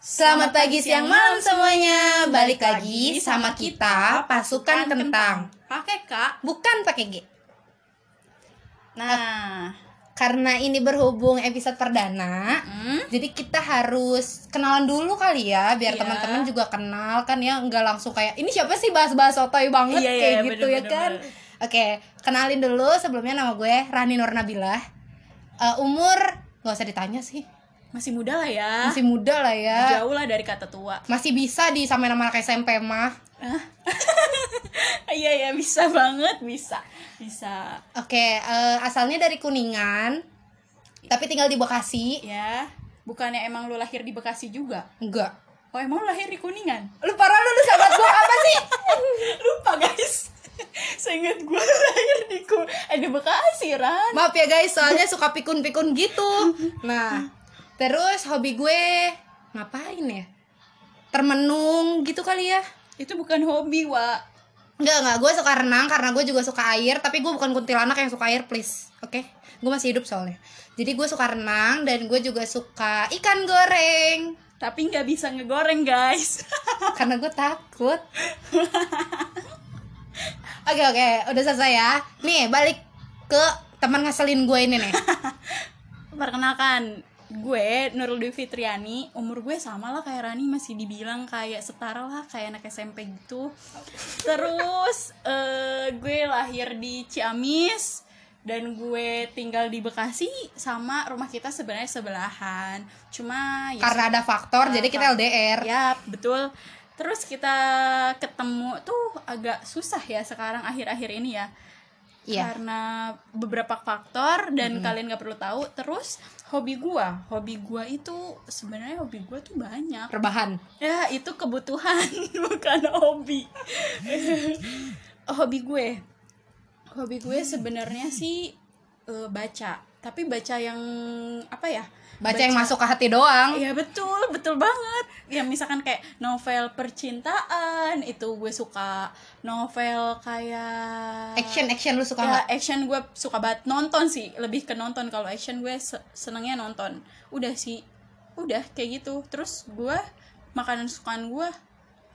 Selamat pagi, siang, malam semuanya. Balik lagi sama kita Pasukan Kentang. Pakai kak. Bukan pakai G. Nah, Karena ini berhubung episode perdana, hmm? jadi kita harus kenalan dulu kali ya, biar Iya. teman-teman juga kenal kan ya, nggak langsung kayak ini siapa sih bahas-bahas sotoy banget Iya, iya, kayak iya, gitu ya bener, kan. bener. Oke, kenalin dulu sebelumnya nama gue Rani Nur Nabilah. Eh, umur nggak usah ditanya sih, masih muda lah ya. masih muda lah ya. Jauh lah dari kata tua. Masih bisa disamain nama anak SMP mah. Iya ya bisa banget, bisa, bisa. Oke, eh, asalnya dari Kuningan, tapi tinggal di Bekasi. Ya, bukannya emang lu lahir di Bekasi juga? Enggak. Oh emang lu lahir di Kuningan? Lu parah lu, lu sahabat gua apa sih? Lupa guys. Seingat gue lahir di Ku, eh, di Bekasi Ran. Maaf ya guys, soalnya suka pikun-pikun gitu. Nah, terus hobi gue ngapain ya? Termenung gitu kali ya? Itu bukan hobi, Wak. Enggak, enggak. Gue suka renang karena gue juga suka air, tapi gue bukan kuntilanak yang suka air, please. Oke? Gue masih hidup soalnya. Jadi gue suka renang dan gue juga suka ikan goreng. Tapi nggak bisa ngegoreng, guys. karena gue takut oke oke udah selesai ya nih balik ke teman ngeselin gue ini nih Perkenalkan, gue Nurul Dwi Fitriani, umur gue sama lah kayak Rani masih dibilang kayak setara lah kayak anak SMP gitu. Terus eh, gue lahir di Ciamis dan gue tinggal di Bekasi sama rumah kita sebenarnya sebelahan. Cuma ya karena ada faktor jadi kita LDR Ya, betul. Terus kita ketemu tuh agak susah ya sekarang akhir-akhir ini ya. Iya. Karena beberapa faktor dan kalian gak perlu tahu. Terus hobi gua, hobi gua itu sebenarnya hobi gua tuh banyak. rebahan Ya, itu kebutuhan bukan hobi. hobi gue. Hobi gue sebenarnya sih eh, baca. Tapi baca yang apa ya? Baca, yang masuk ke hati doang Iya betul, betul banget. Ya misalkan kayak novel percintaan itu gue suka, novel kayak action action lu suka ya action gue suka banget nonton sih, lebih ke nonton kalau action gue se- senengnya nonton. Udah sih, udah kayak gitu. Terus gue makanan sukaan gue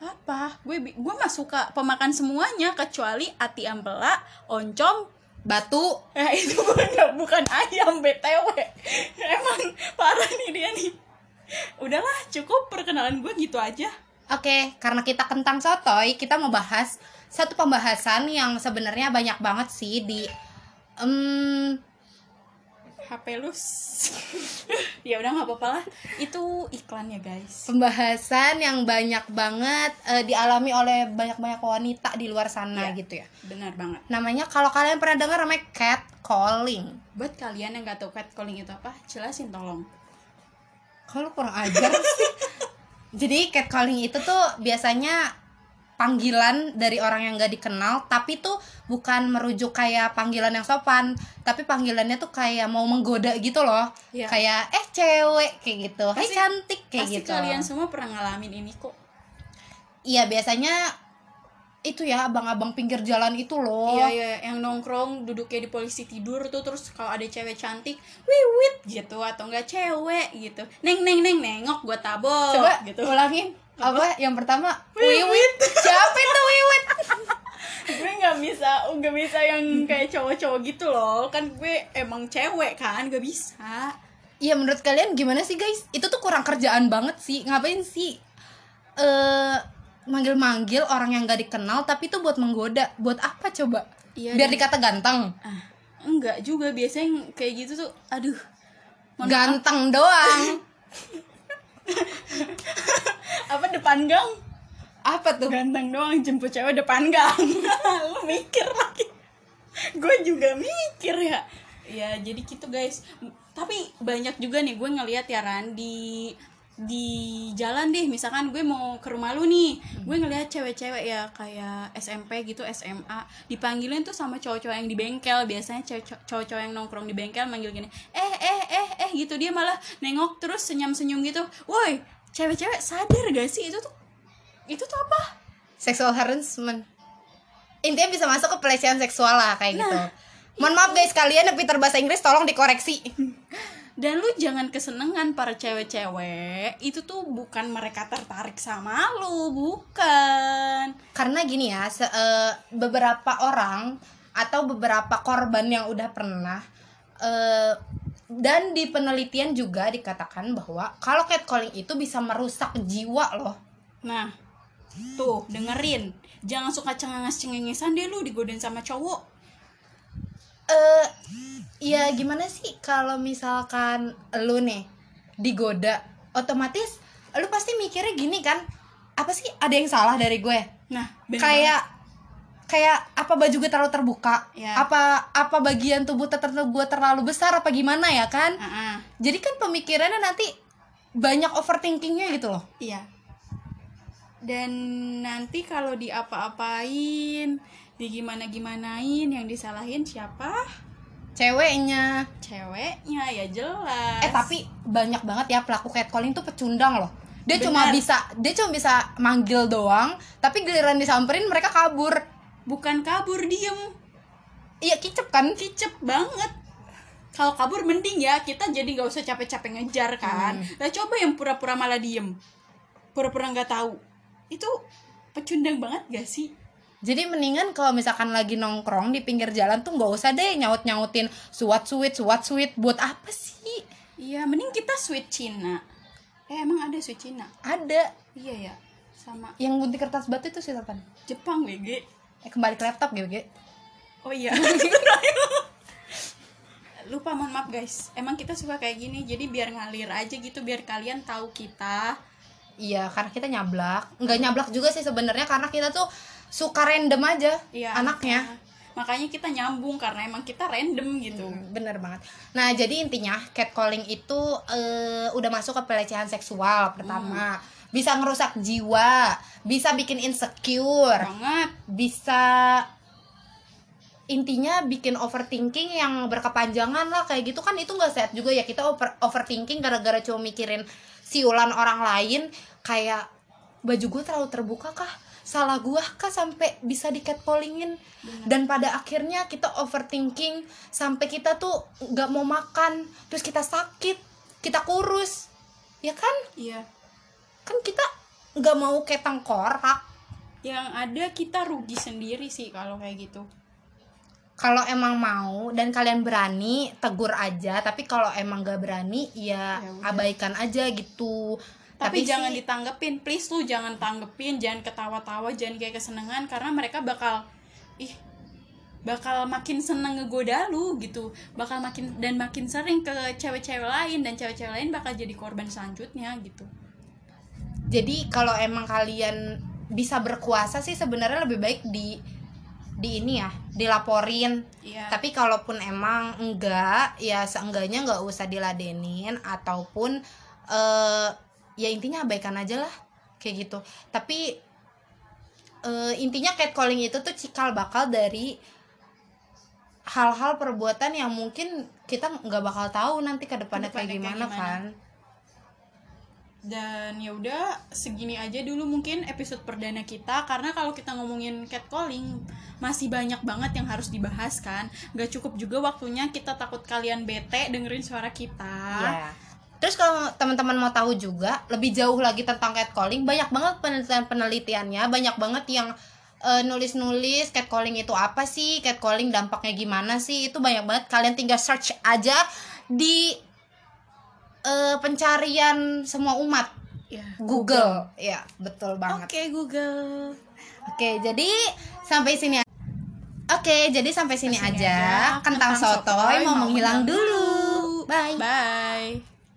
apa? Gue gue mah suka pemakan semuanya kecuali ati ampela, oncom, batu Ya itu bukan bukan ayam BTW. Emang parah nih dia nih. Udahlah, cukup perkenalan gue gitu aja. oke karena kita kentang sotoy kita mau bahas satu pembahasan yang sebenarnya banyak banget sih di em, HP lu. ya udah nggak apa-apa lah. Itu iklannya, guys. pembahasan yang banyak banget eh, dialami oleh banyak-banyak wanita di luar sana Iya. gitu ya Benar banget. namanya kalau kalian pernah dengar namanya cat calling Buat kalian yang nggak tahu catcalling itu apa, jelasin tolong. kalau kurang ajar sih jadi cat calling itu tuh biasanya panggilan dari orang yang gak dikenal tapi tuh bukan merujuk kayak panggilan yang sopan tapi panggilannya tuh kayak mau menggoda gitu loh Iya. kayak eh cewek kayak gitu hai Pasti- cantik kayak Pasti gitu kalian semua pernah ngalamin ini kok. iya biasanya itu ya abang-abang pinggir jalan itu loh Iya, iya, yang nongkrong duduknya di polisi tidur tuh terus kalau ada cewek cantik, wiwit gitu atau enggak cewek gitu. Neng neng neng nengok gua tabok coba gitu. ulangin apa yang pertama Wiwit. wiwit siapa itu wiwit gue nggak bisa nggak bisa yang kayak cowok-cowok gitu loh kan gue emang cewek kan gak bisa Iya menurut kalian gimana sih guys? Itu tuh kurang kerjaan banget sih. Ngapain sih? Eh manggil-manggil orang yang gak dikenal tapi tuh buat menggoda. Buat apa coba? Iya, Biar dan- dikata ganteng. ah enggak juga biasanya kayak gitu tuh aduh. Ganteng doang. apa depan gang? Apa tuh? ganteng doang jemput cewek depan gang. Lu mikir lagi. Gue juga mikir ya. Ya jadi gitu guys. Tapi banyak juga nih gue ngeliat ya Ran di di jalan deh misalkan gue mau ke rumah lu nih gue ngeliat cewek-cewek ya kayak SMP gitu SMA dipanggilin tuh sama cowok-cowok yang di bengkel biasanya cowok-cowok yang nongkrong di bengkel manggil gini eh eh eh eh gitu dia malah nengok terus senyum-senyum gitu woi cewek-cewek sadar gak sih itu tuh itu tuh apa Sexual harassment. Intinya bisa masuk ke pelecehan seksual lah kayak gitu. Nah, Mohon maaf guys kalian yang pintar bahasa Inggris tolong dikoreksi. dan lu jangan kesenangan para cewek-cewek itu tuh bukan mereka tertarik sama lu bukan. Karena gini ya se- eh, beberapa orang atau beberapa korban yang udah pernah eh, dan di penelitian juga dikatakan bahwa kalau catcalling itu bisa merusak jiwa loh. Nah tuh dengerin. Jangan suka cengenges cengengesan deh lu digodain sama cowok eh ya gimana sih kalau misalkan lu nih digoda otomatis lu pasti mikirnya gini kan apa sih ada yang salah dari gue nah bener kayak kayak apa baju gue terlalu terbuka Ya. apa apa bagian tubuh tertentu gue terlalu besar apa gimana ya kan. Ah, ah. jadi kan pemikirannya nanti banyak overthinkingnya gitu loh Iya. Dan nanti kalau diapa-apain, di gimana-gimanain yang disalahin siapa? ceweknya Ceweknya ya jelas. eh tapi banyak banget ya pelaku catcalling tuh pecundang loh dia cuma Benar. bisa dia cuma bisa manggil doang tapi giliran disamperin mereka kabur bukan kabur diem, iya kicep kan kicep banget. Kalau kabur mending ya kita jadi nggak usah capek-capek ngejar kan. Nah coba yang pura-pura malah diem, pura-pura nggak tahu, itu pecundang banget gak sih? Jadi mendingan kalau misalkan lagi nongkrong di pinggir jalan tuh nggak usah deh nyaut nyautin suat suit suat suit buat apa sih Iya, mending kita sweet Cina. Eh emang ada sweet Cina? ada Iya ya, sama yang gunting kertas batu itu sih apa Jepang WG. eh, kembali ke laptop gitu Oh iya. Lupa mohon maaf guys. Emang kita suka kayak gini jadi biar ngalir aja gitu biar kalian tahu kita. Iya, karena kita nyablak. Nggak nyablak juga sih sebenarnya karena kita tuh suka random aja Iya. anaknya. Makanya kita nyambung karena emang kita random gitu. Hmm, Bener banget. Nah, jadi intinya catcalling itu eh, udah masuk ke pelecehan seksual pertama. Bisa ngerusak jiwa, bisa bikin insecure, Banget. bisa intinya bikin overthinking yang berkepanjangan lah kayak gitu kan itu nggak sehat juga ya kita over overthinking gara-gara cuma mikirin siulan orang lain kayak baju gue terlalu terbuka kah salah gua kah sampai bisa di catcallingin dan pada akhirnya kita overthinking sampai kita tuh nggak mau makan terus kita sakit kita kurus. Ya kan? Iya. kan kita nggak mau kayak tengkorak Yang ada kita rugi sendiri sih kalau kayak gitu. kalau emang mau dan kalian berani tegur aja. Tapi kalau emang gak berani ya, Ya udah. abaikan aja gitu Tapi, jangan sih- ditanggepin, please lu jangan tanggepin, jangan ketawa-tawa, jangan kayak kesenangan karena mereka bakal ih bakal makin seneng ngegoda lu gitu. Bakal makin dan makin sering ke cewek-cewek lain dan cewek-cewek lain bakal jadi korban selanjutnya gitu. Jadi kalau emang kalian bisa berkuasa sih sebenarnya lebih baik di di ini ya dilaporin. Iya. Tapi kalaupun emang enggak ya seenggaknya nggak usah diladenin ataupun eh ya intinya abaikan aja lah kayak gitu tapi eh, intinya catcalling itu tuh cikal bakal dari hal-hal perbuatan yang mungkin kita nggak bakal tahu nanti ke depannya kayak gimana, gimana. kan dan ya udah segini aja dulu mungkin episode perdana kita karena kalau kita ngomongin catcalling masih banyak banget yang harus dibahas kan nggak cukup juga waktunya kita takut kalian bete dengerin suara kita Ya. Terus kalau teman-teman mau tahu juga lebih jauh lagi tentang catcalling, banyak banget penelitian-penelitiannya, banyak banget yang eh, nulis-nulis catcalling itu apa sih, catcalling dampaknya gimana sih, itu banyak banget. Kalian tinggal search aja di eh, pencarian semua umat Ya, Google. Ya, betul oke banget. Google Oke, jadi sampai sini. Oke, jadi sampai sini, Sampai sini aja. aja. Kentang, Kentang sotoy sotoy mau menghilang menghilang dulu. Bye. bye